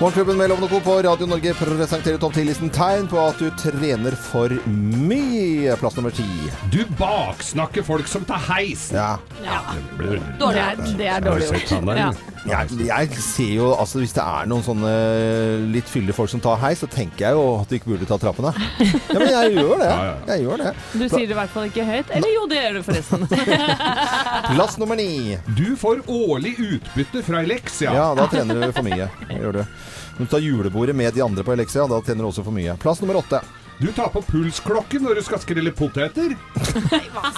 Morgenklubben med Lovende Co. på Radio Norge presenterer topp 10-listen tegn på at du trener for mye. Plass nummer ti. Du baksnakker folk som tar heis. Ja. Dårlig. Det er, det er dårlig gjort. Ja. Jeg, jeg ser jo, altså Hvis det er noen sånne litt fyldige folk som tar heis, så tenker jeg jo at du ikke burde ta trappene. Ja, Men jeg gjør det. Jeg gjør det. Du sier det i hvert fall ikke høyt. Eller jo, det gjør du forresten. Plass nummer ni. Du får årlig utbytte fra Elexia. Ja, da trener du for mye. Det gjør du. Når du tar julebordet med de andre på Elexia, da trener du også for mye. Plass nummer åtte. Du tar på pulsklokken når du skal skrelle poteter. Nei, hva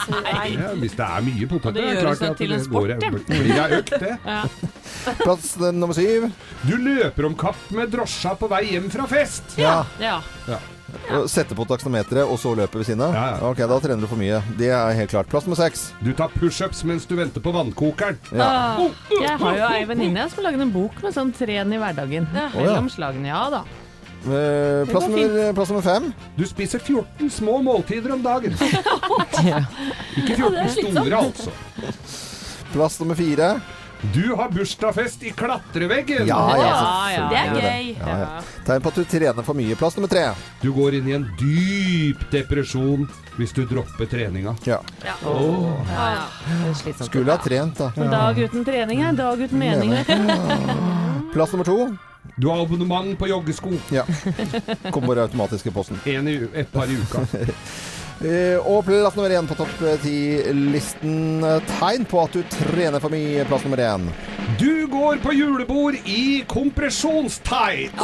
Ja, hvis det er mye poteter, det gjør seg klart til en sport, ja. blir ei økt, det. Plass nummer syv. Du løper om kapp med drosja på vei hjem fra fest. Ja. Ja. Og Sette på taksameteret, og så løpe ved siden av? Ja, ja. Ok, da trener du for mye. Det er helt klart. Plass med seks. Du tar pushups mens du venter på vannkokeren. Ja. Uh, Jeg har jo ei venninne som har laget en bok med sånn tren i hverdagen. Mellom slagene. Ja da. Eh, Plass nummer, plass nummer fem. Du spiser 14 små måltider om dagen. Ikke 14 det er store, altså. Plass nummer fire. Du har bursdagsfest i klatreveggen. Ja, ja, Ja. Det er gøy. Ja, ja. Tegn på at du trener for mye. Plass nummer tre. Du går inn i en dyp depresjon hvis du dropper treninga. Ja. Ja. Oh. ja, ja. Skulle ha trent, da. En dag uten trening er en dag uten mening. Plass nummer to. Du har abonnement på joggesko. Ja. Kommer bare automatisk i posten. En i, et par i uka. Eh, Og plass nummer én på topp ti-listen. Tegn på at du trener for mye. Plass nummer én. Du går på julebord i kompresjonstights!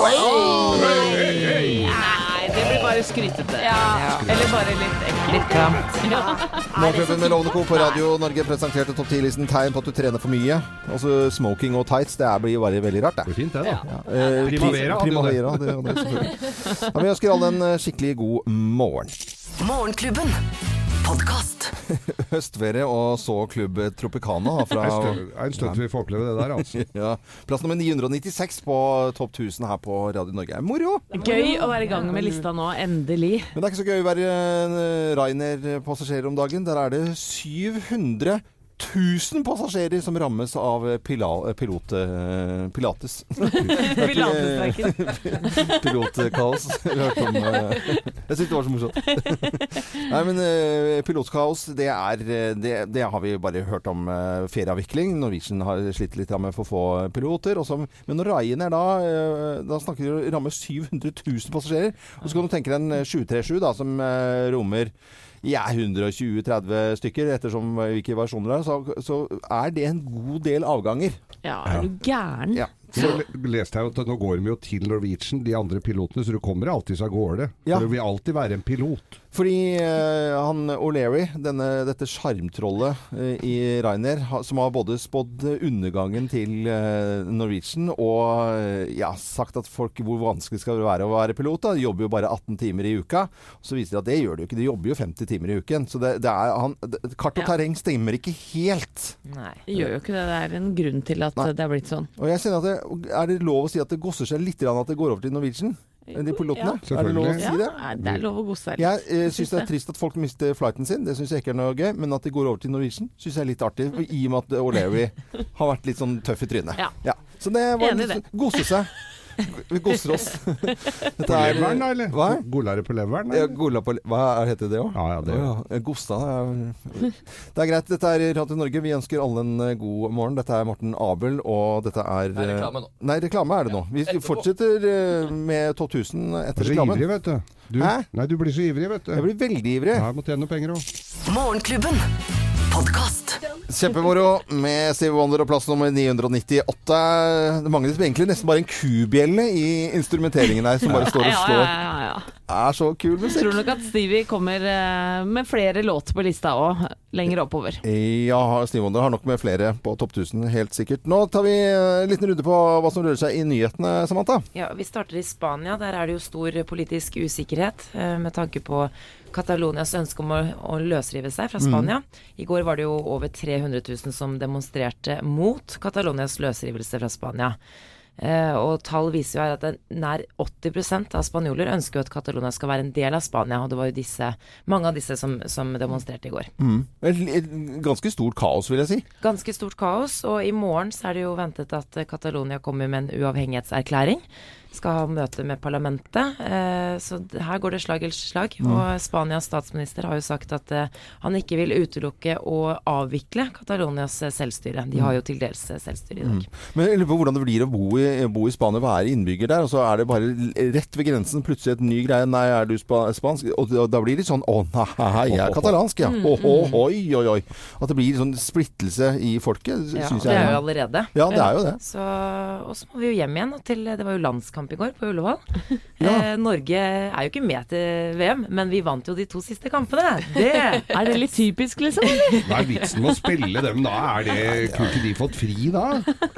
Nei, det blir bare skrytete. Eller bare litt ekkelt. Klamt. Morgenklubben med Lovende Co. på Radio Norge presenterte topp 10-listen tegn på at du trener for mye. Altså smoking og tights, det blir jo bare veldig rart, Det det. blir fint, det, da. Eh, Primavera Primavera, det, det. Ja, vi ønsker alle en eh, skikkelig god morgen. Morgenklubben. Podkast. Høstferie og så klubb Tropicana fra det er en stund til vi får oppleve det der, altså. ja, Plass nummer 996 på topp 1000 her på Radio Norge. Er Moro! Gøy å være i gang med lista nå, endelig. Men det er ikke så gøy å være eh, Ryanair-passasjer om dagen. Der er det 700 000 passasjerer som rammes av pila, pilot, eh, pilates. Pilotkaos. Om eh, Jeg syns det var så morsomt. Nei, men eh, pilotkaos, det er det, det har vi bare hørt om ferieavvikling. Norwegian har slitt litt med for få piloter. Også, men når Ryanair da Da snakker vi om å ramme 700 000 passasjerer. Og så kan du tenke deg en 737 da, som rommer ja, 120-30 stykker, ettersom hvilke versjoner det er, så, så er det en god del avganger. Ja, er du gæren? Ja. Så leste jeg at nå går de jo til Norwegian, de andre pilotene, så du kommer alltid av gårde. Ja. For det vil alltid være en pilot. Fordi eh, han O'Leary, denne, dette sjarmtrollet eh, i Ryanair, ha, som har både spådd undergangen til eh, Norwegian og eh, ja, sagt at folk hvor vanskelig skal det være å være pilot. da, De jobber jo bare 18 timer i uka. Så viser det at det gjør de jo ikke. De jobber jo 50 timer i uken. Så det, det er, han, det, kart og Ja. terreng stemmer ikke helt. Nei. Det gjør jo ikke det. Det er en grunn til at Nei. det er blitt sånn. Og jeg kjenner at det, Er det lov å si at det gosser seg litt at det går over til Norwegian? De pilotene? Ja, er det lov å si det? Ja, det er lov å gosse litt. Jeg eh, syns det er trist at folk mister flighten sin. Det syns jeg ikke er noe gøy. Men at de går over til Norwegian, syns jeg er litt artig. I og med at O'Leary har vært litt sånn tøff i trynet. Ja. Så det var Enig litt sånn Gosse seg. Vi koser oss. Dette På leveren, da, eller? Hva? Golare på leveren? Ja, gola på Hva er- heter det òg? Ja, ja, det ja. Gossa er- Det er greit. Dette er Radio Norge. Vi ønsker alle en eh, god morgen. Dette er Morten Abel, og dette er Det er reklame nå. Nei, reklame er det nå. Vi Etterpå. fortsetter med med Topp 1000 Du etter er så reklamen. ivrig, vet du. du. Hæ? Nei, du blir så ivrig, vet du. Jeg blir veldig ivrig. Ja, jeg må tjene noe penger òg. Podkast. Kjempemoro med Stevie Wonder og plass nummer 998. Det manglet egentlig nesten bare en kubjelle i instrumenteringen her, som bare står og Ja, ja, slår. ja, ja. Er så kul musikk. tror nok at Stevie kommer eh, med flere låter på lista òg, lenger oppover. Ja, Stevie Wonder har nok med flere på topp 1000, helt sikkert. Nå tar vi eh, en liten runde på hva som rører seg i nyhetene, Samantha. Ja, Vi starter i Spania. Der er det jo stor politisk usikkerhet eh, med tanke på Catalonias ønske om å, å løsrive seg fra Spania. I går var det jo over 300 000 som demonstrerte mot Catalonias løsrivelse fra Spania. Eh, og tall viser jo her at nær 80% av spanjoler ønsker jo at Catalonia skal være en del av Spania. Og det var jo disse, mange av disse som, som demonstrerte i går. Mm. Et, et ganske stort kaos, vil jeg si. Ganske stort kaos. Og i morgen så er det jo ventet at Catalonia kommer med en uavhengighetserklæring skal ha møte med parlamentet. Eh, så her går det slag eller slag. Mm. Og Spanias statsminister har jo sagt at eh, han ikke vil utelukke å avvikle Catalonias eh, selvstyre. De har jo til dels selvstyre i dag. Mm. Men jeg lurer på hvordan det blir å bo i, bo i Spania, være innbygger der. Og så er det bare rett ved grensen plutselig et ny greie. Nei, er du spansk? Og da blir det litt sånn Å nei, jeg er katalansk, ja. Oh, oh, oi, oi, oi. At det blir sånn splittelse i folket, ja, jeg. jeg. Det er jo allerede. Ja, det er jo det. Så, og så må vi jo hjem igjen til Det var jo landskamp landskamp i går på Ullevål. Ja. Eh, Norge er jo ikke med til VM, men vi vant jo de to siste kampene. Det Er det litt typisk, liksom? Hva er vitsen med å spille dem da? Er det, Kunne ikke de fått fri da?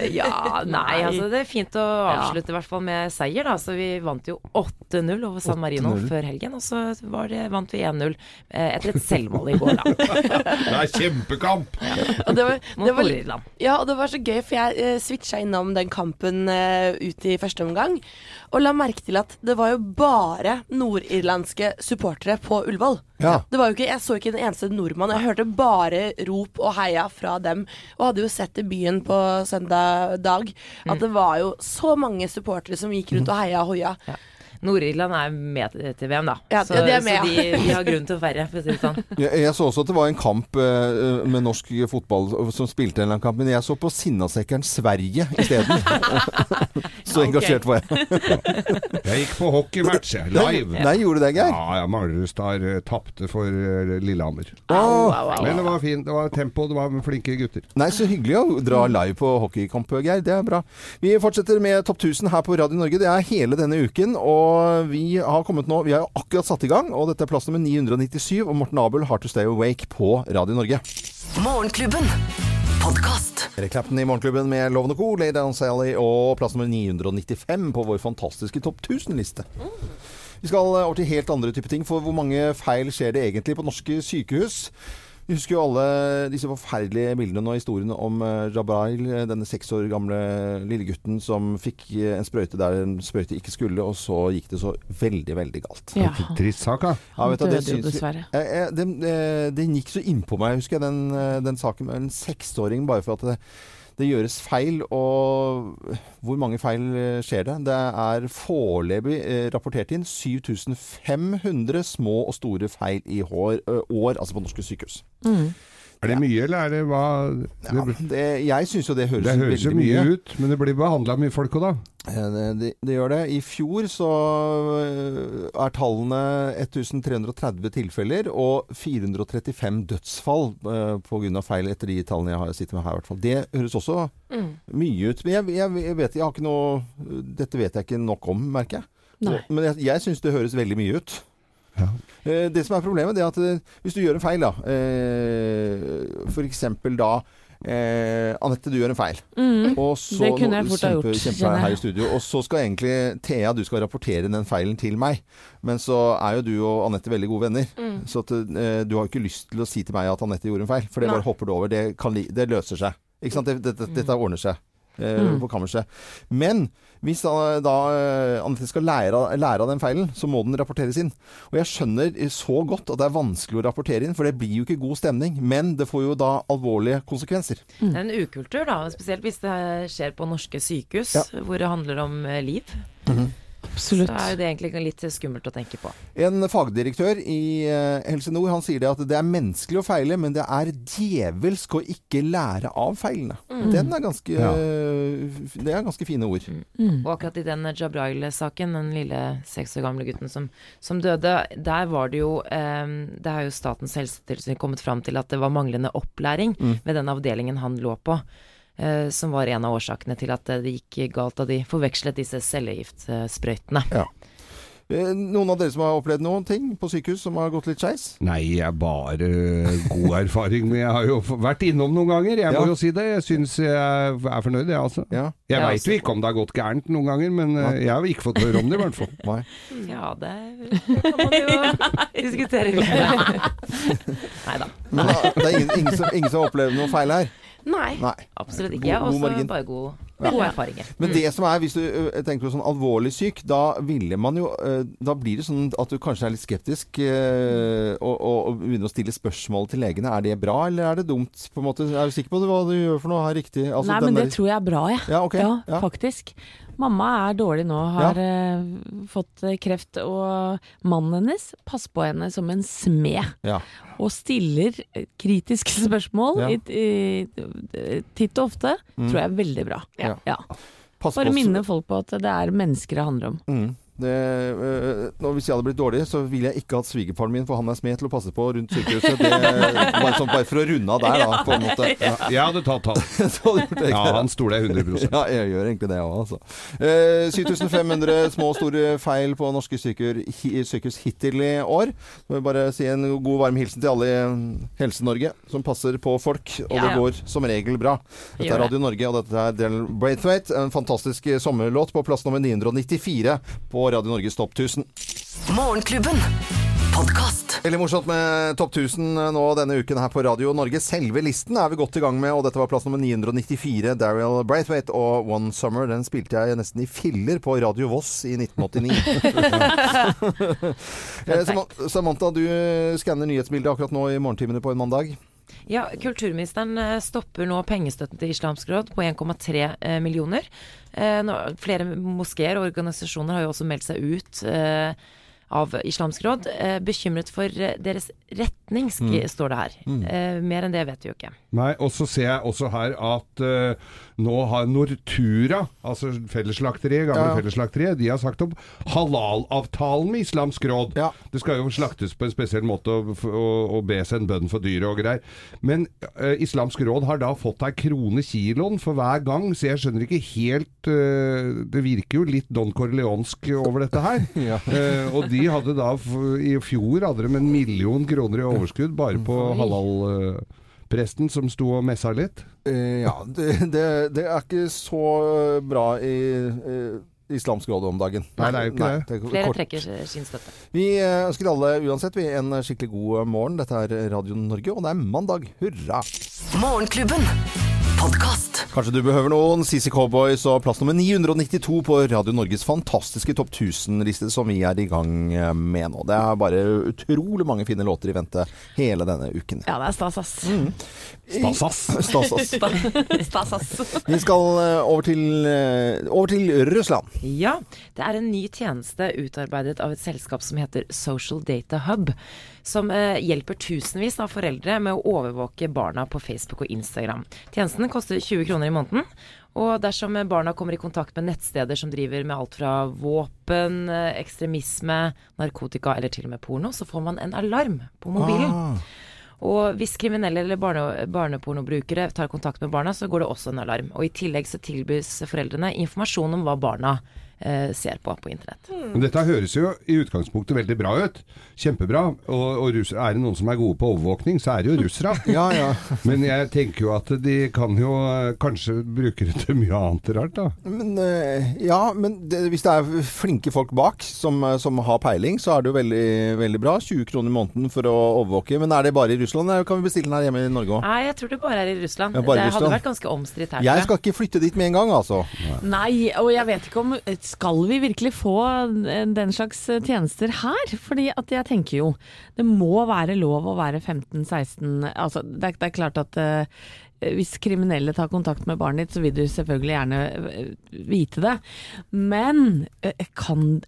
Ja, nei, altså det er fint å avslutte i hvert fall med seier, da. Så vi vant jo 8-0 over San Marino før helgen, og så det, vant vi 1-0 eh, etter et selvmål i går, da. Det er kjempekamp! Ja. Og det var, det var, ja, og det var så gøy, for jeg eh, switcha innom den kampen eh, ut i første omgang. Og la merke til at det var jo bare nordirlandske supportere på Ullevål. Ja. Det var jo ikke, jeg så ikke en eneste nordmann. Jeg hørte bare rop og heia fra dem. Og hadde jo sett i byen på søndag dag at mm. det var jo så mange supportere som gikk rundt og heia og hoia. Ja. Nord-Irland er med til VM, da. Ja, så, de, med, så de, de, har grunn til å feire, for å si det sånn. Jeg, jeg, så også at det var en kamp uh, med norsk fotball som spilte en eller annen kamp, men jeg så på Sinnasekkeren Sverige isteden. så engasjert var jeg. jeg gikk på hockeymatch, live. Nei, gjorde du det, Geir? Ja, ja Manglerudstad uh, tapte for uh, Lillehammer. Oh. Men det var fint. Det var tempo, det var flinke gutter. Nei, så hyggelig å dra live på hockeykamp, Geir. Det er bra. Vi fortsetter med Topp 1000 her på Radio Norge. Det er hele denne uken. og og vi har kommet nå Vi har jo akkurat satt i gang, og dette er plass nummer 997. Og Morten Abel har to stay awake på Radio Norge. Morgenklubben Podcast. Erik Clapton i Morgenklubben med Loven og Co., Lady Down Sally og plass nummer 995 på vår fantastiske Topp 1000-liste. Vi skal over til helt andre typer ting, for hvor mange feil skjer det egentlig på norske sykehus? Vi husker jo alle disse forferdelige bildene og historiene om uh, Jabrail, eh, denne seks år gamle lille gutten som fikk uh, en sprøyte der en sprøyte ikke skulle, og så gikk det så veldig, veldig galt. Ja. Trist sak, da. Ja, Han døde jo dessverre. Den, den, gikk så innpå meg, husker jeg, den, den saken med en seksåring, bare for at det det gjøres feil, og hvor mange feil skjer det? Det er foreløpig eh, rapportert inn 7500 små og store feil i år, år altså på norske sykehus. Mm. Er det mye, eller er det hva det, ja, det, Jeg syns jo det høres, det høres veldig mye ut. Men det blir behandla mye folk òg, da? Det, det, det, gjør det. I fjor så eh, er tallene 1330 tilfeller og 435 dødsfall uh, pga. feil, etter de tallene jeg har sitter med her. I hvert fall. Det høres også mm. mye ut. Men jeg, jeg, jeg, vet jeg har ikke noe Dette vet jeg ikke nok om, merker jeg. Nei. Men jeg, jeg syns det høres veldig mye ut. Ja. Eh, det som er problemet, det er at eh, hvis du gjør en feil, da eh, F.eks. da Eh, Anette, du gjør en feil. Mm, og så, det kunne jeg fort ha gjort. Kjempe, her i studio. Og så skal egentlig Thea, du skal rapportere den feilen til meg. Men så er jo du og Anette veldig gode venner. Mm. Så at, eh, du har jo ikke lyst til å si til meg at Anette gjorde en feil. For det bare hopper du over. Det, kan, det løser seg. Ikke sant? Det, det, dette ordner seg mm. på kammerset. Men hvis da, da eh, Anette skal lære, lære, av den feilen, så må den rapporteres inn. Og jeg skjønner så godt at det er vanskelig å rapportere inn, for det blir jo ikke god stemning. Men det får jo da alvorlige konsekvenser. Mm. Det er en ukultur, da. Spesielt hvis det skjer på norske sykehus, ja. hvor det handler om eh, liv. Mm -hmm. Absolutt. Så er det egentlig litt skummelt å tenke på. En fagdirektør i uh, Helse Nord han sier det at det er menneskelig å feile, men det er djevelsk å ikke lære av feilene. Mm. Den er ganske, ja. uh, det er ganske fine ord. Mm. Mm. Og akkurat i den Jabrail-saken, den lille seks år gamle gutten som, som, døde, der var det jo um, Det har jo Statens helsetilsyn kommet fram til at det var manglende opplæring mm. ved den avdelingen han lå på. Eh, som var en av årsakene til at det gikk galt da de forvekslet disse cellegiftsprøytene. Ja. Eh, noen av dere som har opplevd noen ting på sykehus som har gått litt skeis? Nei, jeg bare god erfaring. Men jeg har jo vært innom noen ganger, jeg må ja. jo si det. Jeg syns jeg er fornøyd, jeg altså. Ja. Jeg veit jo ikke om det har gått gærent noen ganger, men ja. Eh, jeg har ikke fått høre om det i hvert fall. Nei. Ja, det kan man jo diskutere videre. Nei da. Men da, det er ingen, ingen, som, ingen som har opplevd noe feil her? Nei. Nei. Absolutt ikke. Har også bare god Gode erfaringer. Men det som er, hvis du tenker på sånn alvorlig syk, da ville man jo Da blir det sånn at du kanskje er litt skeptisk og, og begynner å stille spørsmål til legene. Er det bra, eller er det dumt? på en måte? Er du sikker på hva du gjør for noe her riktig? Altså, Nei, men det der... tror jeg er bra, jeg. Ja, okay. ja, ja, faktisk. Mamma er dårlig nå, har ja. uh, fått kreft, og mannen hennes passer på henne som en smed. Ja. Og stiller kritiske spørsmål ja. i, i, titt og ofte. Mm. Tror jeg er veldig bra. Ja. Bare minne folk på at det er mennesker det handler om. Mm. Det, øh, hvis jeg hadde blitt dårlig, så ville jeg ikke hatt svigerfaren min, for han er smed til å passe på rundt sykehuset. Det, bare, sånn, bare, for å runde av der, da, på en måte. Ja. Jeg hadde tatt han. ja, han stoler jeg 100 Ja, jeg gjør egentlig det òg, altså. Eh, 7500 små og store feil på norske sykehus hittil i år. Så vil bare si en god, varm hilsen til alle i Helse-Norge som passer på folk, og ja. det går som regel bra. Dette er Radio Norge, og dette er Del Braithwaite, en fantastisk sommerlåt på plass nummer 994 på Radio Norges Topp 1000. Morgenklubben Podcast. Veldig morsomt med Topp 1000 nå denne uken her på Radio Norge. Selve listen er vi godt i gang med, og dette var plass nummer 994. Daryl Braithwaite og One Summer. Den spilte jeg nesten i filler på Radio Voss i 1989. Eh, Samantha, du skanner nyhetsbildet akkurat nå i morgentimene på en mandag. Ja, Kulturministeren eh, stopper nå pengestøtten til Islamsk råd på 1,3 eh, millioner. Eh, flere moskeer og organisasjoner har jo også meldt seg ut av Islamsk råd. bekymret for deres retning, mm. står det her. Mm. mer enn det vet vi jo ikke. Nei, og så ser jeg også her at nå har Nortura, altså Fellesslakteriet, gamle ja. Fellesslakteriet, de har sagt opp halalavtalen med Islamsk råd. Ja. Det skal jo slaktes på en spesiell måte og, og, og bes en bønn for dyret og greier. Men uh, Islamsk råd har da fått ei krone kiloen for hver gang, så jeg skjønner ikke helt uh, Det virker jo litt Don Corleonsk over dette her. ja. uh, og de hadde da i fjor hadde de en million kroner i overskudd bare på halal presten som sto og messa litt? Uh, ja, det, det, det, er ikke så bra i uh, Islamsk råd om dagen. Nei, det er jo ikke Nei, det. det Flere kort. trekker sin støtte. Vi eh, ønsker alle uansett vi en skikkelig god morgen. Dette er Radio Norge, og det er mandag. Hurra! Morgenklubben Podcast. Kanskje du behøver noen CC Cowboys og plass nummer 992 på Radio Norges fantastiske Topp 1000-liste som vi er i gang med nå. Det er bare utrolig mange fine låter i vente hele denne uken. Ja, det er stas, ass. Mm. Stas, ass. Stas, ass. vi skal eh, over til, eh, over til Russland. Ja. Det er en ny tjeneste utarbeidet av et selskap som heter Social Data Hub som eh, hjelper tusenvis av foreldre med å overvåke barna på Facebook og Instagram. Tjenesten koster 20 kroner i måneden. Og dersom barna kommer i kontakt med nettsteder som driver med alt fra våpen, eh, ekstremisme, narkotika eller til og med porno, så får man en alarm på mobilen. Ah. Og hvis kriminelle eller barne, barnepornobrukere tar kontakt med barna, så går det også en alarm. Og i tillegg så tilbys foreldrene informasjon om hva barna eh, ser på på internett. Mm. Men dette høres jo i utgangspunktet veldig bra ut. Kjempebra. Og, og russ, er det noen som er gode på overvåkning, så er det jo russere. ja, ja. Men jeg tenker jo at de kan jo eh, kanskje bruke det til mye annet rart, da. Men, uh, ja, men det, hvis det er flinke folk bak som, eh, som, har peiling, så er det jo veldig, veldig bra. 20 kroner i måneden for å overvåke. Men er det bare i Russland, eller kan vi bestille den her hjemme i Norge òg? Nei, jeg tror det bare er i Russland. Ja, det Russland. hadde vært ganske omstridt her. Jeg skal ikke flytte dit med en gang, altså. Nei, og jeg vet ikke om skal vi virkelig få den slags tjenester her? Fordi at jeg tenker jo det må være lov å være 15-16 Altså det, det, er klart at uh, hvis kriminelle tar kontakt med barnet ditt, så vil du selvfølgelig gjerne eh, vite det. Men kan,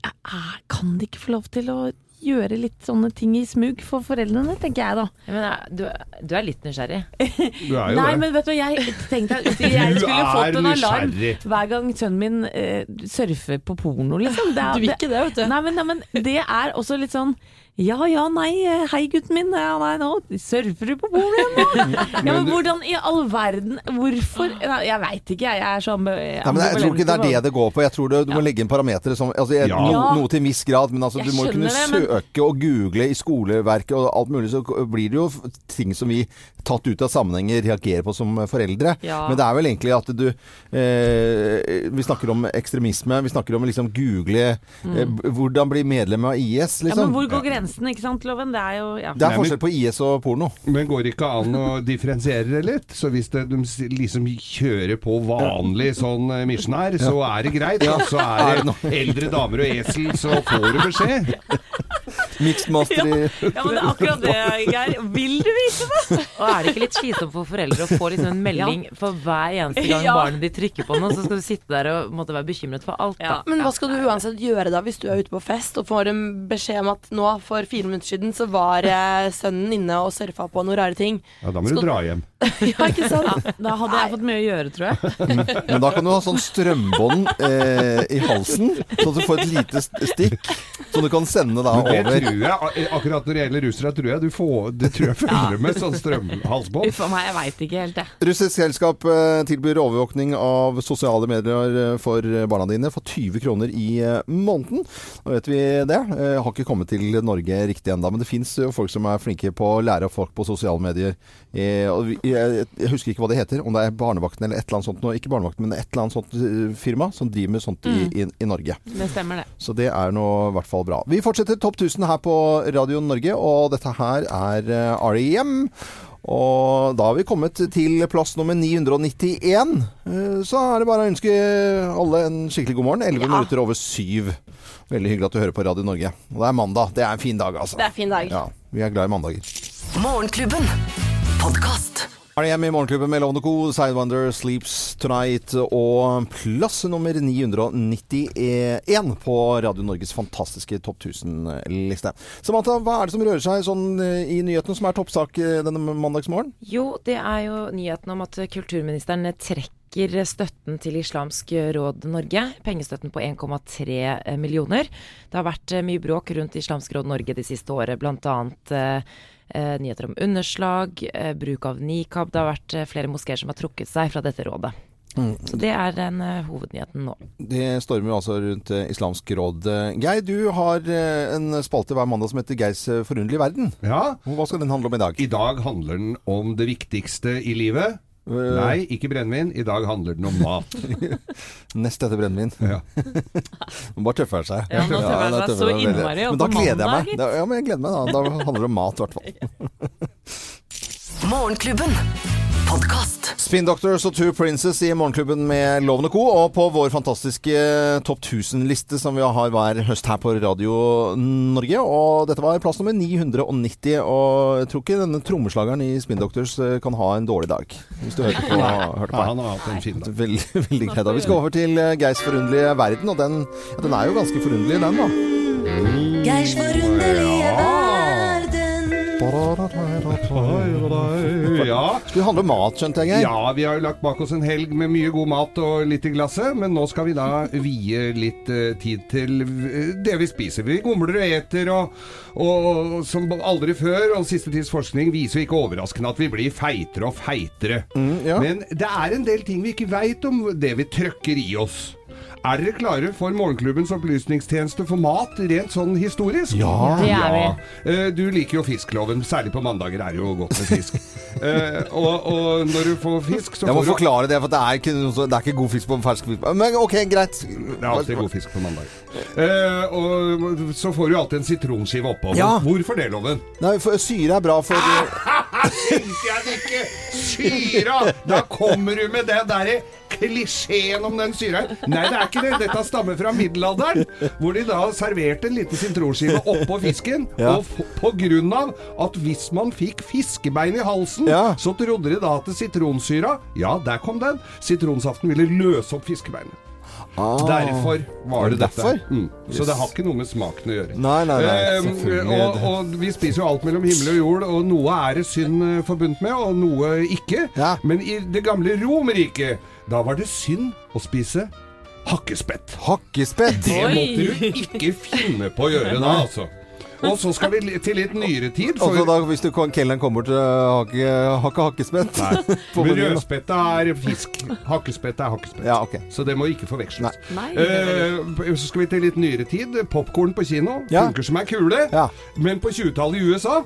kan de ikke få lov til å gjøre litt sånne ting i smug for foreldrene, tenker jeg da. Men, du, du, er litt nysgjerrig? Du er jo Nei, det. men vet du, jeg tenkte at jeg skulle fått en alarm hver gang sønnen min uh, surfer på porno, liksom. Det er, du vil ikke det, vet du. Nei men, nei, men det er også litt sånn ja ja, nei, hei gutten min, ja, nei, nå surfer du på bordet igjen nå? Ja, men hvordan i all verden Hvorfor nei, Jeg veit ikke, jeg er sånn... Nei, men Jeg tror ikke det er det det går på. Jeg tror du, du må legge inn parametere som altså, jeg, ja. no, Noe til en viss grad, men altså, du må kunne det, men... søke og google i skoleverket og alt mulig, så blir det jo ting som vi tatt ut av sammenhenger reagerer på som foreldre. Ja. Men det er vel egentlig at du eh, Vi snakker om ekstremisme, vi snakker om liksom google mm. eh, Hvordan bli medlem av IS, liksom. Ja, men hvor går grensen? Tjenesten, ikke sant, Loven? Det er jo ja. Det er forskjell på IS og porno. Men går det ikke an å differensiere det litt? Så hvis det, de liksom kjører på vanlig sånn eh, misjonær, så er det greit. Ja. så er det eldre damer og esel, så får du beskjed. Mixmaster i Ja, men det er akkurat det, Geir. Vil du vite det? Og er det ikke litt slitsomt for foreldre å få liksom en melding for hver eneste gang Ja. barnet ditt trykker på noe, så skal du sitte der og måtte være bekymret for alt, da. Men hva skal du uansett gjøre da hvis du er ute på fest og får en beskjed om at nå for fire minutter siden så var eh, sønnen inne og surfa på noen rare ting? Ja, da må du dra hjem. Ja, ikke sant? Da hadde jeg fått mye å gjøre, tror jeg. Men da kan du ha sånn strømbånd eh, i halsen, sånn at du får et lite st- stikk som du kan sende da Men det over. tror jeg, akkurat når det gjelder russere, tror jeg du får Det tror jeg følger med sånn strømhalsbånd. Uff a meg, jeg veit ikke helt, jeg. Russisk selskap eh, tilbyr overvåkning av sosiale medier eh, for barna dine for 20 kroner i eh, måneden. Nå vet vi det. Jeg Har ikke kommet til Norge riktig ennå, men det fins folk som er flinke på å lære folk på sosiale medier. Jeg husker ikke hva det heter, om det er Barnevakten eller et eller annet sånt. Ikke Barnevakten, men et eller annet sånt firma som driver med sånt i, i, i Norge. Det stemmer, det. Så det er nå i hvert fall bra. Vi fortsetter Topp 1000 her på Radio Norge, og dette her er eh, R.E.M. Og da har vi kommet til plass nummer 991. Eh, Så er det bare å ønske alle en skikkelig god morgen. 11 minutter over syv. Veldig hyggelig at du hører på Radio Norge. Og det er mandag. Det er en fin dag, altså. Det er en fin dag. Ja, vi er glad i mandager. Morgenklubben. Podkast. Er det hjemme i Morgenklubben med Lovende Co, Sidewinder, Sleeps Tonight og plass nummer 991 på Radio Norges fantastiske Topp 1000-liste. Samantha, hva er det som rører seg sånn eh, i nyhetene som er toppsak eh, denne mandagsmorgen? Jo, det er jo nyheten om at kulturministeren trekker støtten til Islamsk Råd Norge. Pengestøtten på 1,3 millioner. Det har vært eh, mye bråk rundt Islamsk Råd Norge de siste året, bl.a. annet nyheter om underslag, eh, bruk av nikab. Det har vært eh, flere moskeer som har trukket seg fra dette rådet. Så det er den uh, hovednyheten nå. Det stormer jo altså rundt uh, Islamsk råd. Eh, Geir, du har uh, en spalte hver mandag som heter Geirs eh, forunderlige verden. Ja. Hva skal den handle om i dag? I dag handler den om det viktigste i livet. Nei, ikke brennevin. I dag handler den om mat. Nest etter brennevin. Ja. Bare tøffer seg. Ja, nå tøffer ja, seg tøffer så innmari, Men da gleder jeg meg. Da, ja, men jeg gleder meg da. Da handler det om mat, i hvert fall. Morgenklubben. Podkast. Spin Doctors og Two Princes i Morgenklubben med Lovende Co. Og på vår fantastiske Topp 1000-liste som vi har hver høst her på Radio Norge. Og dette var plass nummer 990. Og jeg tror ikke denne trommeslageren i Spin Doctors eh, kan ha en dårlig dag. Hvis du hørte på, hørte på Ja, han har hatt en fin dag. Veldig, veldig greit. da. Vi skal over til eh, Geirs forunderlige verden, og den, ja, den er jo ganske forunderlig, den, da. Geirs forunderlige Ja. Skulle handle mat, skjønte jeg, Ja, vi har jo lagt bak oss en helg med mye god mat og litt i glasset, men nå skal vi da vie litt uh, tid til eh, det vi spiser. Vi gomler og eter, og, og, som aldri før, og siste tids forskning viser jo ikke overraskende at vi blir feitere og feitere. ja. Men det er en del ting vi ikke veit om det vi trøkker i oss. Er dere klare for Morgenklubbens opplysningstjeneste for mat, rent sånn historisk? Ja. Det er vi. Ja. Du liker jo fiskloven, særlig på mandager er det jo godt med fisk. Eh, og, og når du får fisk, så Jeg må forklare det, for det er ikke, det er ikke god fisk på fersk fisk. Men OK, greit. Det er alltid god fisk på mandag. Eh, og så får du alltid en sitronskive oppå. Ja. Hvorfor det, Loven? Nei, for syre er bra for Tenkte jeg det ikke! Syra! Da kommer du med det derre klisjeen om den syra. Nei, det er ikke det. Dette stammer fra middelalderen, hvor de da serverte en liten sitronskive oppå fisken. Ja. Og på grunn av at hvis man fikk fiskebein i halsen, Ja. så trodde de da at sitronsyra Ja, der kom den. Sitronsaften ville løse opp fiskebeinet. Ah. Derfor var det dette. Mm. Yes. Så det har ikke noe med smaken å gjøre. Nei, nei, nei, Eh, og, og vi spiser jo alt mellom himmel og jord, og noe er det synd forbundt forbundet med, og noe ikke. Ja. Men i det gamle Romerriket, da var det synd å spise hakkespett. Hakkespett. Det måtte du ikke finne på å gjøre da, altså. Og så skal vi til litt nyere tid. For Altså da, hvis du kan, kelneren kommer til hake, hakke, hakke hakkespett rødspette er fisk. Hakkespett er hakkespett. Ja, okay. Så det må ikke forveksles. Nei. Eh, så skal vi til litt nyere tid. Popkorn på kino Ja. funker som ei kule. Ja. Men på 20-tallet i USA,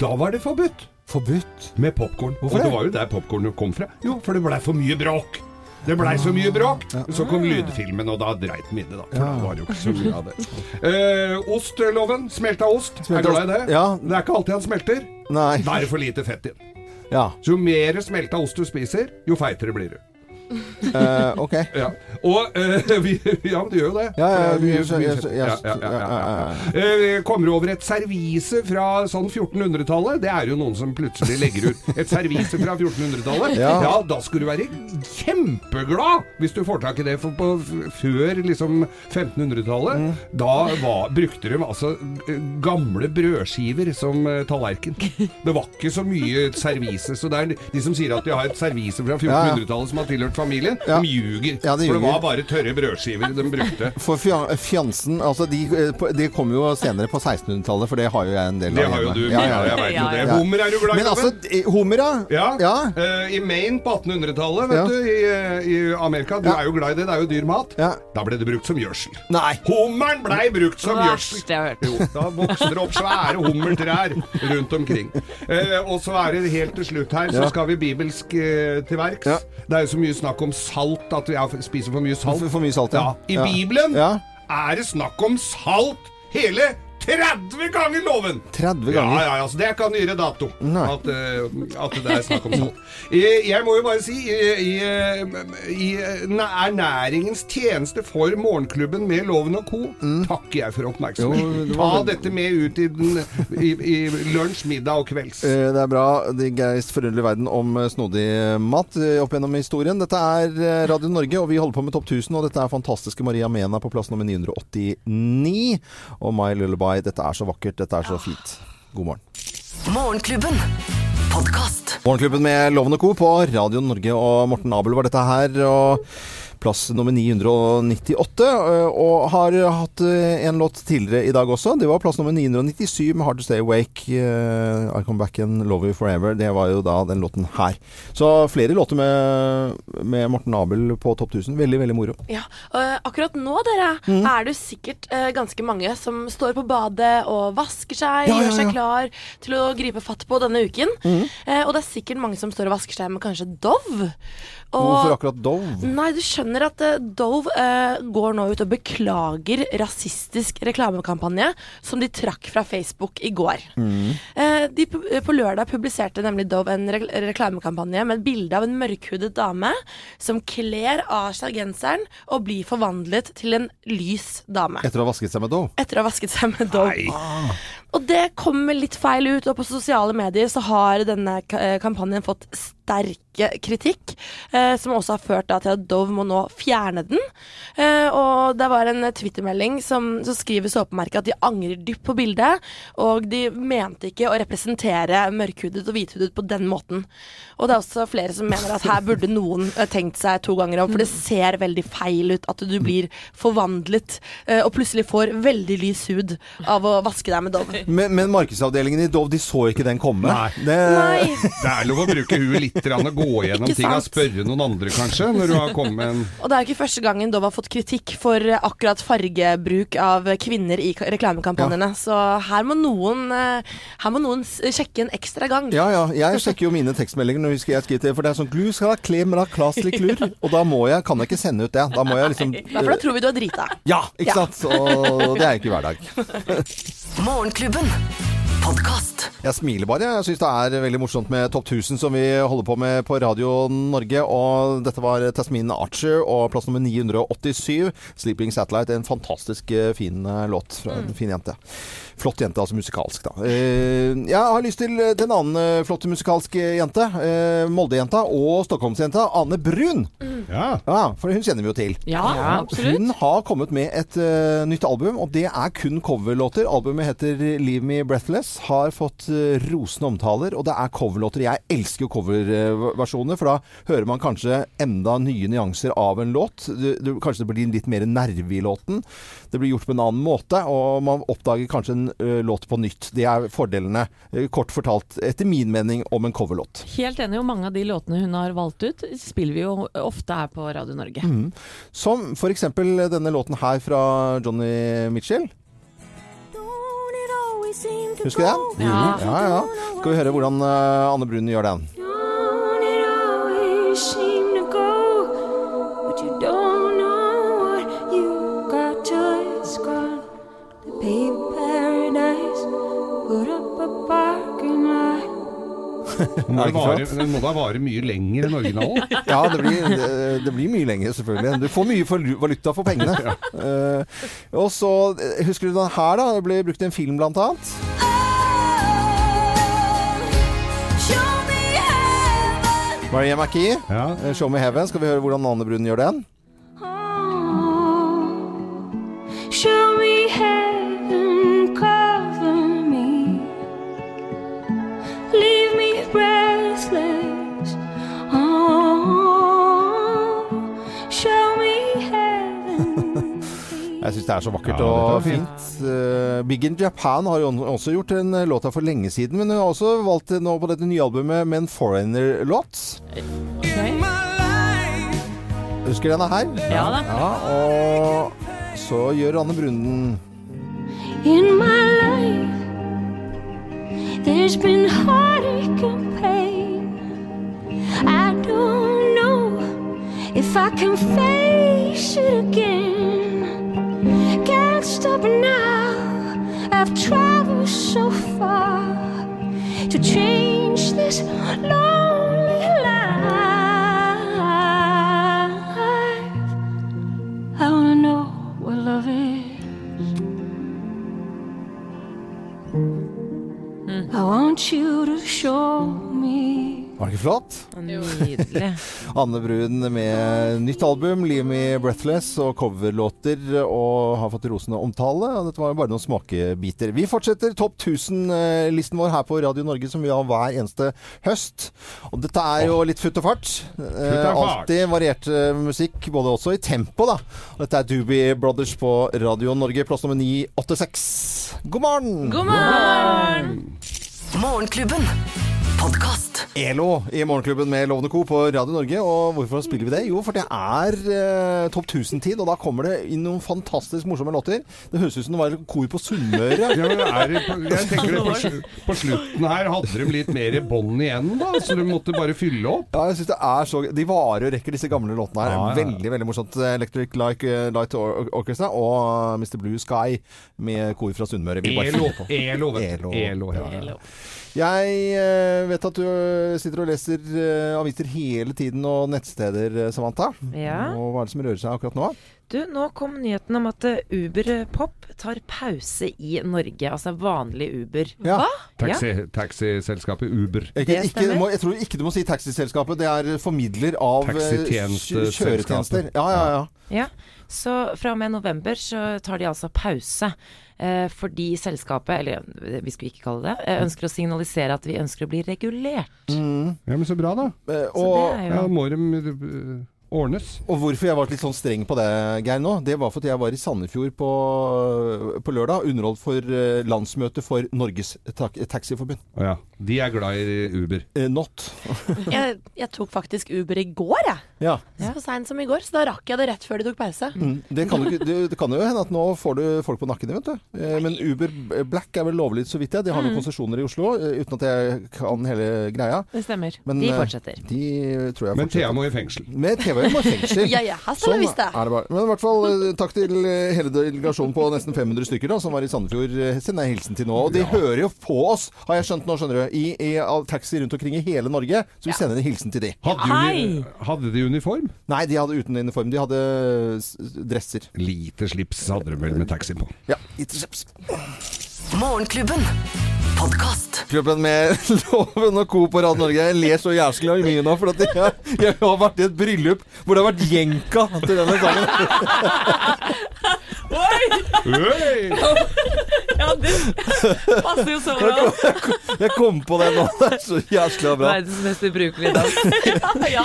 da var det forbudt Forbudt. med popkorn. Og det? det var jo der popkornet kom fra. Jo, for det blei for mye bråk. Det blei så mye bråk. Så kom lydfilmen, og da dreit den inne, da. For da var det jo ikke så mye av det. Uh, ostloven. Smelta ost. Smelta er glad i det? Ja. Det er ikke alltid han smelter. Nei. Da er det for lite fett i den. Ja. Så jo mer smelta ost du spiser, jo feitere blir du. Uh, ok. Ja. Og uh, vi, Ja, men du gjør jo det. Ja, ja, vi, Kommer kommer over et servise fra sånn 1400-tallet. Det er jo noen som plutselig legger ut et servise fra 1400-tallet. Ja. ja. da skulle du være kjempeglad hvis du får tak i det. For på, før liksom 1500-tallet, mm. da var, brukte de altså gamle brødskiver som tallerken. Det var ikke så mye servise. Så det er de som sier at de har et servise fra 1400-tallet som har tilhørt familien, ja. de ljuger. Ja, de for det var bare tørre brødskiver de brukte. For fjansen altså de, de kom jo senere på 1600-tallet, for det har jo jeg en del av. Det har jo du. Ja, ja, jeg vet jo det. Hummer er du glad i. Men altså, hummer, ja. ja. Uh, I Maine på 1800-tallet, vet du, i, i, Amerika. Du er jo glad i det, det er jo dyr mat. Da ble det brukt som gjødsel. Nei. Hummeren blei brukt som gjødsel. Jo, da vokste det opp svære hummertrær rundt omkring. Uh, og så er det helt til slutt her, så skal vi bibelsk uh, til verks. Det er jo så mye snakk om salt, at vi spiser for mye salt. For, for mye salt, ja. ja. I Bibelen er det snakk om salt hele 30 ganger loven! 30 ganger? Ja, ja, ja, altså Det er ikke av nyere dato at, uh, at, det er snakk om sånt. Jeg må jo bare si i, i, ernæringens tjeneste for Morgenklubben med Loven og co. Mm. takker jeg for oppmerksomheten. Ta dette med ut i, den, i, i lunsj, middag og kvelds. Eh, det er bra. Det Geist forunderlige verden om eh, snodig mat opp gjennom historien. Dette er Radio Norge, og vi holder på med Topp 1000. Og dette er fantastiske Maria Mena på plass nummer 989. Og My Lullaby Mai, dette er så vakkert, dette er så fint. God morgen. Morgenklubben Podcast. Morgenklubben med Loven og Co. på Radio Norge og Morten Abel var dette her. og plass nummer 998. Eh, og har hatt eh, en låt tidligere i dag også. Det var plass nummer 997 med 'Hard To Stay Awake'. Uh, 'I Come Back and Love You Forever'. Det var jo da den låten her. Så flere låter med, med Morten Abel på Topp 1000. Veldig, veldig moro. Ja, Akkurat nå, dere, mm. er det sikkert ganske mange som står på badet og vasker seg, ja, ja, ja. gjør seg klar til å gripe fatt på denne uken. Mm. og det er sikkert mange som står og vasker seg med kanskje Dove. Og, Hvorfor akkurat Dove? Nei, du skjønner at uh, Dove uh, går nå ut og beklager rasistisk reklamekampanje som de trakk fra Facebook i går. Mm. Uh, de, på lørdag publiserte nemlig Dove en re reklamekampanje med et bilde av en mørkhudet dame som kler av seg genseren og blir forvandlet til en lys dame. Etter å ha vasket seg med Dove? Etter å ha vasket seg med Dove. Ah. Og det kommer litt feil ut, og på sosiale medier så har denne kampanjen fått sterke kritikk, eh, som også har ført da, til at Dove må nå fjerne den. Eh, og det var en twittermelding som, som skriver såpemerket at de angrer dypt på bildet, og de mente ikke å representere mørkhudet og hvithudet på den måten. Og det er også flere som mener at her burde noen eh, tenkt seg to ganger om, for det ser veldig feil ut at du blir forvandlet eh, og plutselig får veldig lys hud av å vaske deg med Dove. Men, men markedsavdelingen i Dove, de så ikke den komme? Nei. Det, Nei. det er lov å bruke huet litt litt og gå gjennom ting og spørre noen andre, kanskje, når du har kommet med en Og det er ikke første gangen Dove har fått kritikk for akkurat fargebruk av kvinner i reklamekampanjene. Ja. Så her må, noen, eh, her må noen sjekke en ekstra gang. Ja, ja. Jeg sjekker jo mine tekstmeldinger når vi skal skrive til, for det er sånn Glu skal ha klem, da, klaslig klur. Og da må jeg, kan jeg ikke sende ut det. Da må jeg liksom Ja, for da tror vi du er drita. Ja, ikke sant. Og det er ikke hver dag. Morgenklubben podkast. Jeg smiler bare. Jeg syns det er veldig morsomt med Topp 1000 som vi holder på med på Radio Norge. Og dette var Tasmin Archer og plass nummer 987, 'Sleeping Satellite'. En fantastisk eh, fin eh, låt fra en mm. fin jente. Flott jente, altså musikalsk, da. Eh, jeg har lyst til, til en annen flott musikalsk jente. Molde-jenta og Stockholmsjenta Ane Brun. Mm. Ja. ja. For hun kjenner vi jo til. Ja, absolutt. Hun har kommet med et uh, nytt album, og det er kun coverlåter. Albumet heter 'Leave Me Breathless' har fått uh, rosende omtaler, og det er coverlåter. Jeg elsker jo coverversjoner, for da hører man kanskje enda nye nyanser av en låt. Du, du, kanskje det blir litt mer nerve i låten. Det blir gjort på en annen måte, og man oppdager kanskje en uh, låt på nytt. Det er fordelene, uh, kort fortalt, etter min mening, om en coverlåt. Helt enig, og mange av de låtene hun har valgt ut, spiller vi jo ofte her på Radio Norge. Mm. Som f.eks. denne låten her fra Johnny Mitchell. Husker du den? Ja. ja, ja. Skal vi høre hvordan uh, Anne Brun gjør den? Må, vare, den må da vare mye lenger enn originalen? ja, det blir, det, det blir, mye lenger, selvfølgelig. Du får mye for, valuta for pengene. ja. uh, og så, husker du den her, da? Det ble brukt i en film, blant annet. Maria McKee, ja. 'Show Me Heaven'. Skal vi høre hvordan Anne Brun gjør den? Show me Jeg syns det er så vakkert ja, og fint. Uh, Big in Japan har jo også gjort en eh, låt her for lenge siden, men hun har også valgt nå på dette nye albumet med en foreigner-låt. Okay. Husker denne her? Ja da. Ja, og så gjør Anne Brunden In my life There's been heartache and pain I don't If I can face it again Can't stop now. I've traveled so far To change this lonely life. I wanna know what love is. Hmm. I want you to show me Var det ikke flott? Nydelig. Anne Brun med nytt album, 'Leave Me Breathless', og coverlåter, og har fått rosende omtale. Og dette var bare noen smakebiter. Vi fortsetter Topp 1000-listen vår her på Radio Norge, som vi har hver eneste høst. Og dette er jo litt futt og fart. Eh, alltid variert musikk, både også i tempo, da. Og dette er Doobie Brothers på Radio Norge, plass nummer 986. God morgen! God morgen! Morgenklubben podkast. ELO i Morgenklubben med Lovende Co. på Radio Norge. Og hvorfor spiller vi det? Jo, for det er eh, Topp 1000-tid, og da kommer det inn noen fantastisk morsomme låter. Det høres ut som det var kor på Sunnmøre. ja, men er, jeg tenker det på, på, slutten her hadde de litt mer bånd igjen, da, så de måtte bare fylle opp. Ja, jeg synes det er så De varer og rekker, disse gamle låtene her. Ja, ja. Veldig, veldig morsomt. Electric Like, uh, Light Orchestra og Mr. Blue Sky med kor fra Sunnmøre. ELO. ELO. ELO. ELO, ja. ELO. Jeg uh, vet at du sitter og leser uh, aviser hele tiden og nettsteder, Samantha. Ja. Og hva er det som rører seg akkurat nå? Du, nå kom nyheten om at Uber Pop tar pause i Norge. Altså vanlig Uber. Ja. Hva? Taxi, ja. Taxiselskapet Uber. Ikke, ikke, må, jeg tror ikke du må si taxiselskapet. Det er formidler av kjøretjenester. Ja, ja, ja. ja. Så fra og med november så tar de altså pause. Eh, fordi selskapet, eller vi skulle ikke kalle det eh, ønsker å signalisere at vi ønsker å bli regulert. Mm. Ja, men så bra, da. Eh, og, jo... ja, må de ordnes. Og hvorfor jeg var litt sånn streng på det, Geir, nå, det var fordi jeg var i Sandefjord på, på lørdag. Underholdt for uh, landsmøtet for Norges tak Taxiforbund. Oh, ja. De er glad i Uber? Eh, not. jeg, jeg, tok faktisk Uber i går, jeg. Ja. Så seint som i går. Så da rakk jeg det rett før de tok pause. Mm. Det, kan du, det, det, kan jo hende at nå får du folk på nakken, vet du. Eh, men Uber Black er vel lovlig, så vidt jeg. De har noen mm. konsesjoner i Oslo, uten at jeg kan hele greia. Det stemmer. Men, de fortsetter. De tror jeg men Thea må i fengsel. Med Thea må i fengsel. ja, ja, her sånn visst det. Er det bare. Men i hvert fall eh, takk til eh, hele delegasjonen på nesten 500 stykker da, som var i Sandefjord. Send Sender jeg hilsen til nå. Og de ja. hører jo på oss, har jeg skjønt nå, skjønner du. I, i taxi rundt omkring i hele Norge. Så vi sender en hilsen til de. Hadde, uni hadde, de uniform? Nei, de hadde uten uniform. De hadde dresser. Lite slips hadde de vel med taxi på. Ja, lite slips. Morgenklubben Podcast. Klubben med Loven og Co. på Rad Norge. Jeg ler så jævlig mye nå, for jeg, jeg, har vært i et bryllup hvor det har vært jenka til denne sangen. Oi! ja, det passer jo så bra. Jeg kom, jeg kom på det nå. Det er så jævlig bra. Verdens mest ubrukelige dans. ja, ja.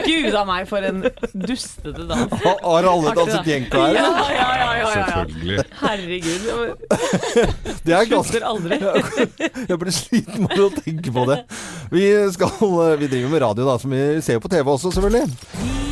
Gud a meg, for en dustete dans. Har alle danset jenka her? Ja, ja, ja, ja, Selvfølgelig. Herregud. Det er ganske aldri. jeg blir sliten med å tenke på det. Vi, skal, vi driver med radio, da, som vi ser på TV også, selvfølgelig.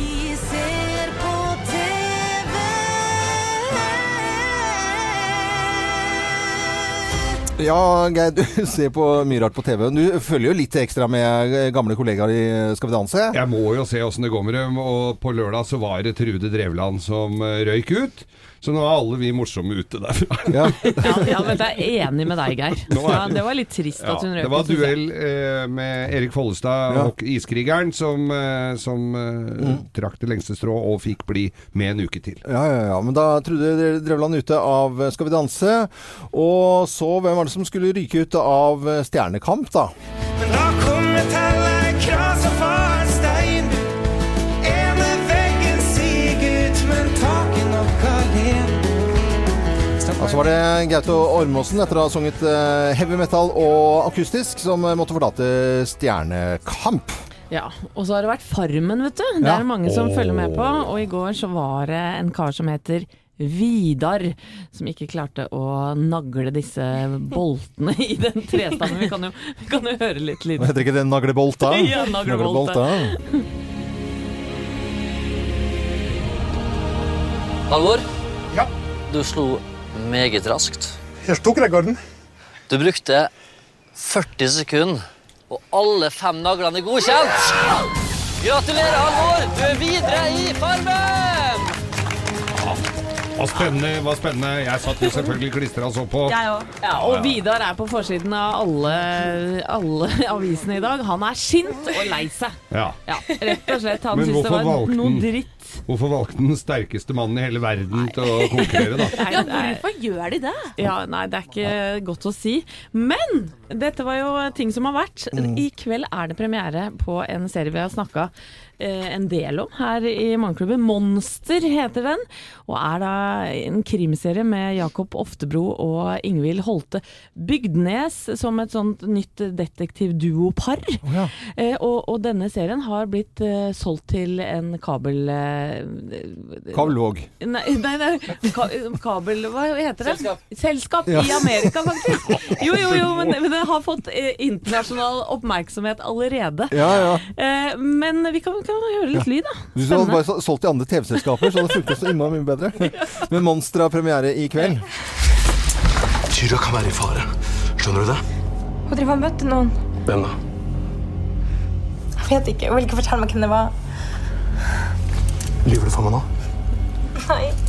Ja, Geir, du ser på mye rart på TV. Du følger jo litt ekstra med gamle kollegaer i Skal vi danse? Jeg må jo se åssen det går med dem. Og på lørdag så var det Trude Drevland som eh, røyk ut. Så nå er alle vi morsomme ute derfra. Ja, ja, ja men jeg er enig med deg, Geir. Ja, det var litt trist at hun røk. Det var duell eh, med Erik Follestad og Iskrigeren som, eh, som eh, mm. trakk det lengste strå og fikk bli med en uke til. Ja, ja, ja. Men da trodde Drevland ute av Skal vi danse. Og så, hvem var det som skulle ryke ut av Stjernekamp, da? Men da så var det Gaute Ormåsen, etter å ha sunget eh, heavy metal og akustisk, som måtte forlate Stjernekamp. Ja, og så har det vært Farmen, vet du. Det er det mange som oh. følger med på. Og i går så var det en kar som heter Vidar, som ikke klarte å nagle disse boltene i den trestammen. Vi kan jo, vi kan jo høre litt. lyd. Heter ikke det naglebolta? ja, naglebolta. Halvor? Ja? Du slo meget raskt. Jeg tok rekorden. Du brukte 40 sekunder, og alle fem naglene er godkjent. Gratulerer, Halvor! Du er videre i Farmen! Hva spennende. hva spennende. Jeg satt jo selvfølgelig klistra og så på. Jeg òg. Ja, og Vidar er på forsiden av alle, alle avisene i dag. Han er sint og lei seg. Ja. ja rett og slett. Han syns det var noe dritt Hvorfor valgte den sterkeste mannen i hele verden til å konkurrere, da? ja, hvorfor gjør de det? Ja, Nei, det er ikke godt å si. Men dette var jo ting som har vært. Mm. I kveld er det premiere på en serie vi har snakka en del om her i Morgenklubben. 'Monster' heter den, og er da en krimserie med Jakob Oftebro og Ingvild Holte Bygdnes som et sånt nytt detektivduopar. Oh, ja. eh, og, og, denne serien har blitt eh, solgt til en kabel... Eh, Kabellåg. Nei, nei, nei ka, kabel... Hva heter det? Selskap. Selskap ja. i Amerika, faktisk. Jo, jo, jo, men, men det har fått eh, internasjonal oppmerksomhet allerede. Ja, ja. Eh, men vi kan kan høre litt lyd, da. Hvis du hadde bare solgt til andre TV-selskaper, så hadde det funket så innmari mye bedre. Men Monster har premiere i kveld. Tyra kan være i fare. Skjønner du det? Hun driver og møtte noen. Hvem da? Jeg vet ikke. Hun vil ikke fortelle meg hvem det var. Lyver du for meg nå? Nei.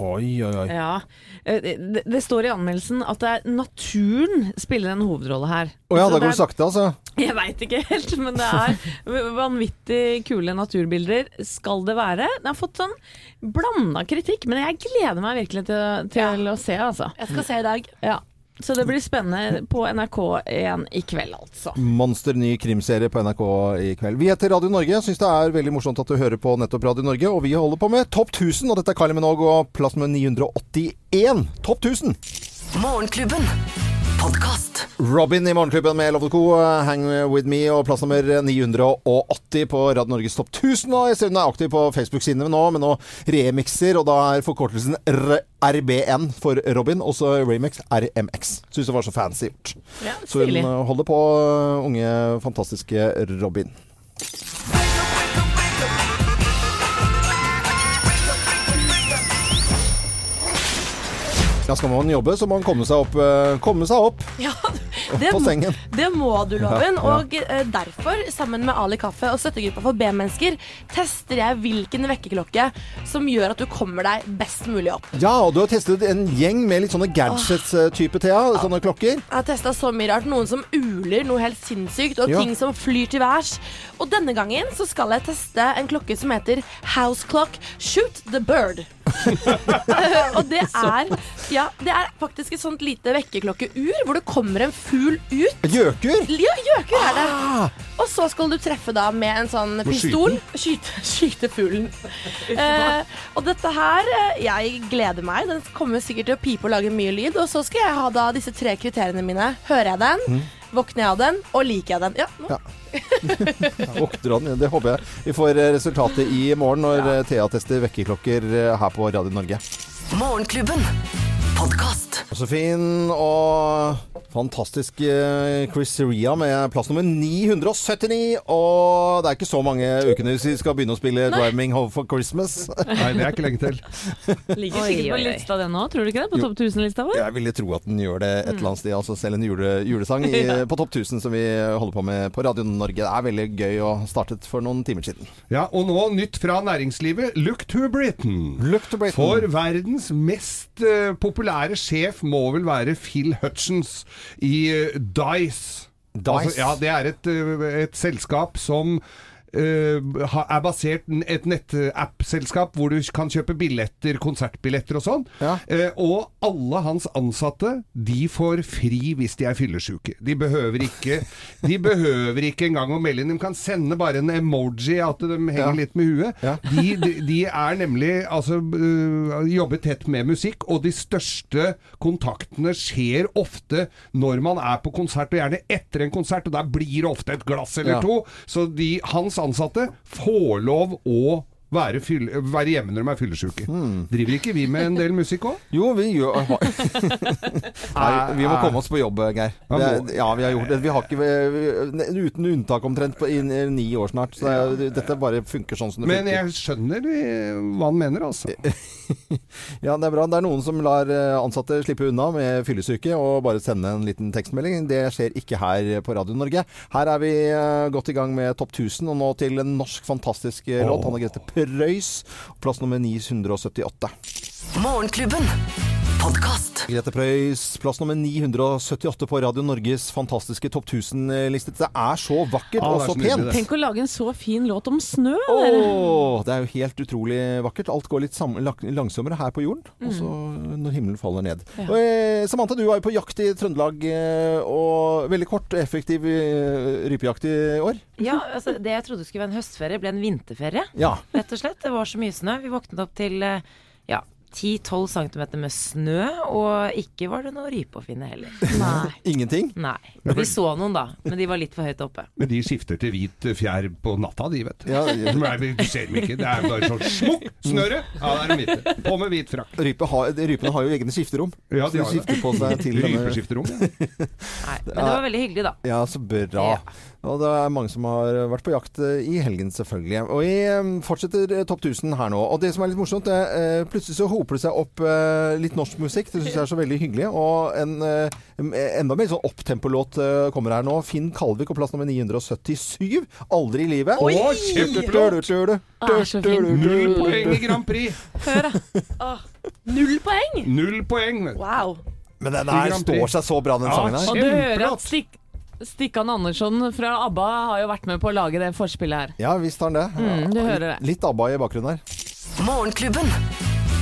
Oi, oi, oi. Ja. Eh, det, det, står i anmeldelsen at det er naturen spiller en hovedrolle her. Å ja, da går det sakte, altså? Jeg veit ikke helt, men det er vanvittig kule naturbilder. Skal det være? Det har fått sånn blanda kritikk, men jeg gleder meg virkelig til, til ja. å se, altså. Jeg skal se i dag. Ja. Så det blir spennende på NRK1 i kveld, altså. Monster ny krimserie på NRK i kveld. Vi heter Radio Norge. Syns det er veldig morsomt at du hører på nettopp Radio Norge. Og vi holder på med Topp 1000, og dette er Kylie Minogue og plass med 981. Topp 1000! Morgenklubben podkast. Robin i Morgenklubben med Love Co. Hang with me og plass nummer 980 på Radio Norges Topp 1000. Og jeg ser hun er aktiv på Facebook-sidene nå med noen remixer, og da er forkortelsen RBN for Robin, også remix RMX. Syns det var så fancy gjort. Ja, så hun holder på, unge, fantastiske Robin. Ja, skal man jobbe, så må man komme seg opp. Eh, komme seg opp. Ja, det, på sengen. Det må du, Loven. Ja, ja. Og eh, derfor, sammen med Ali Kaffe og støttegruppa for B-mennesker, tester jeg hvilken vekkerklokke som gjør at du kommer deg best mulig opp. Ja, og du har testet en gjeng med litt sånne gadgets-type, Thea. Sånne klokker. Jeg har testa så mye rart. Noen som uler noe helt sinnssykt, og ting som flyr til værs. Og denne gangen så skal jeg teste en klokke som heter House Clock Shoot the Bird. og det er, ja, det er faktisk et sånt lite vekkerklokkeur hvor det kommer en fugl ut. Gjøkur? Ja, gjøkur er det. Ah. Og så skal du treffe da med en sånn pistol. Skyte, skyte fuglen. uh, og dette her eh, Jeg gleder meg. Den kommer sikkert til å pipe og lage mye lyd. Og så skal jeg ha da disse tre kriteriene mine. Hører jeg den? Mm. Våkner jeg av den? Og liker jeg den? Ja. Nå. ja. Våkner han? Det håper jeg. Vi får eh, resultatet i morgen når ja. Eh, Thea tester vekkerklokker eh, her på Radio Norge. Morgenklubben Podkast. Så fin og Fantastisk eh, Chris Ria med plass nummer 979. Og det er ikke så mange ukene vi skal begynne å spille 'Driving Home for Christmas'. Nei, det er ikke lenge til. Ligger sikkert på lista den nå, tror du ikke det? På topp 1000-lista vår? Jeg ville tro at den gjør det et eller annet sted. Altså selv en jule, julesang i, på topp 1000 som vi holder på med på Radio Norge. Det er veldig gøy og startet for noen timer siden. Ja, og nå nytt fra næringslivet. Look to Britain. Look to Britain. For verdens mest uh, populære sjef må vel være Phil Hutchins i uh, Dice. Dice? Altså, ja, det er et, uh, et selskap som er basert et nettappselskap hvor du kan kjøpe billetter, konsertbilletter og sånn. Ja. Uh, og alle hans ansatte de får fri hvis de er fyllesyke. De behøver ikke De behøver ikke engang å melde inn. De kan sende bare en emoji at de henger Ja. litt med huet. Ja. De, de, de er nemlig altså uh, jobber tett med musikk, og de største kontaktene skjer ofte når man er på konsert, og gjerne etter en konsert, og der blir det ofte et glass eller to. Så de, hans ansatte får lov å være, fyll, være hjemme når de er fyllesyke. Hmm. Driver ikke vi med en del musikk òg? Jo, vi gjør Nei, vi må komme oss på jobb, Geir. Ja, Det, ja, vi har gjort det. Vi har ikke vi, Uten unntak omtrent på, i i ni år snart. Så det, dette bare funker sånn som det funker. Men jeg skjønner eh, hva han mener, altså. Ja, det er bra. Det er noen som lar eh, ansatte slippe unna med fyllesyke og bare sende en liten tekstmelding. Det skjer ikke her på Radio Norge. Her er vi eh, godt i gang med Topp 1000, og nå til en norsk fantastisk låt. Hanne Grete Preus, plass nummer 978. Morgenklubben. Podkast. Grete Preus, plass nummer 978 på Radio Norges fantastiske Topp 1000-liste. Det er så vakkert ah, og så så pent! Tenk å lage en så fin låt om snø, Oh, Åh, det er jo helt utrolig vakkert. Alt går litt langsommere her på jorden, og så når himmelen faller ned. Ja. Og, eh, Samantha, du var jo på jakt i Trøndelag, eh, og veldig kort, effektiv eh, rypejakt i år. Ja, altså det jeg trodde skulle være en høstferie, ble en vinterferie. Ja. Rett og slett. Det var så mye snø. Vi våknet opp til eh, ja, 10-12 cm med snø, og ikke var det noe rype å finne heller. Nei. Ingenting? Nei. Vi så noen da, men de var litt for høyt oppe. Men de skifter til hvit fjær på natta, de, vet du. Ja, ja. Nei, Du ser dem ikke. Det er bare sånn smukk! Snøre! Ja, der er de hvite. På med hvit frakk. Rype har, rypene har jo egne skifterom. Ja, de de har det. på seg til Rypeskifterom, ja. Nei, men det var veldig hyggelig, da. Ja, så bra. Og det er mange som har vært på jakt eh, i helgen, selvfølgelig. Og vi eh, fortsetter eh, Topp 1000 her nå. Og det som er litt morsomt, det, eh, plutselig så hoper det seg opp eh, litt norsk musikk. Det syns jeg er så veldig hyggelig. Og en eh, enda mer sånn opptempolåt eh, kommer her nå. Finn Kalvik og plass nummer 977. 'Aldri i livet'. Å, kjempeflott! Ah. Null poeng i Grand Prix! Hør, da. Null poeng! Null poeng! Wow. Men den her står seg så bra, den Ja, sangen her. Og du hører at Stik Stikkan Andersson fra ABBA har jo vært med på å lage det forspillet her. Ja visst har han det. Mm, du hører det. Litt ABBA i bakgrunnen her. Morgenklubben.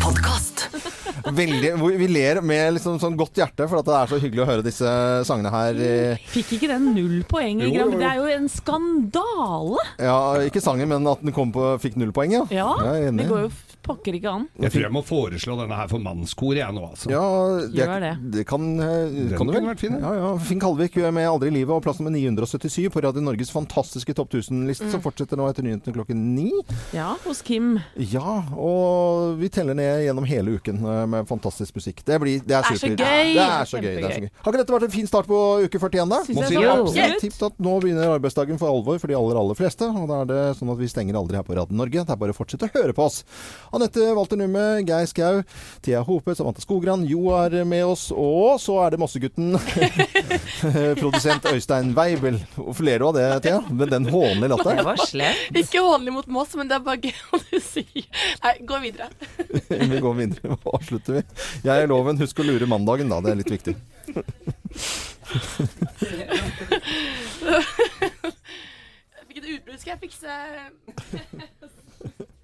Podcast. Veldig, vi ler med liksom sånn godt hjerte, for at det er så hyggelig å høre disse sangene her. eh, Fikk ikke den null poeng i Jo, Grand. Det er jo en skandale! Ja, ikke sangen, men at den kom på, fikk null poeng, ja. Ja, er det går jo pokker ikke an. Jeg tror jeg må foreslå denne her for mannskoret, jeg nå, altså. Ja, det, Gjør det. det kan, eh, Den kan du vel? kunne vært fin, ja. Ja, ja. Finn Kalvik med 'Aldri i livet' og plass nummer 977 på Radio Norges fantastiske Topp 1000-liste, Mm. som fortsetter nå etter nyhetene klokken ni. Ja, hos Kim. Ja, og vi teller ned gjennom hele uken eh, med fantastisk musikk. Det, blir, det er, Det er så supert. gøy! Det er så gøy. Det er så gøy. Har ikke dette vært en fin start på uke 41, da? Syns Må jeg si så det. absolutt. Tipp at nå begynner arbeidsdagen for alvor for de aller, aller fleste. Og da er det sånn at vi stenger aldri her på Radio Norge. Det er bare å fortsette å høre på oss. Anette Walter Numme, Geir Skau, Thea Hope, Samantha Skogran, Jo er med oss. Og så er det Mossegutten, produsent Øystein Weibel. Hvorfor ler du av det, Thea? Med den hånlige Det var slemt. Ikke hånlig mot Moss, men det er bare gøy å si. Nei, gå videre. Vi går videre. Hva slutter vi? Jeg er loven. Husk å lure mandagen, da. Det er litt viktig. Jeg fikk et utbrudd. Skal jeg fikse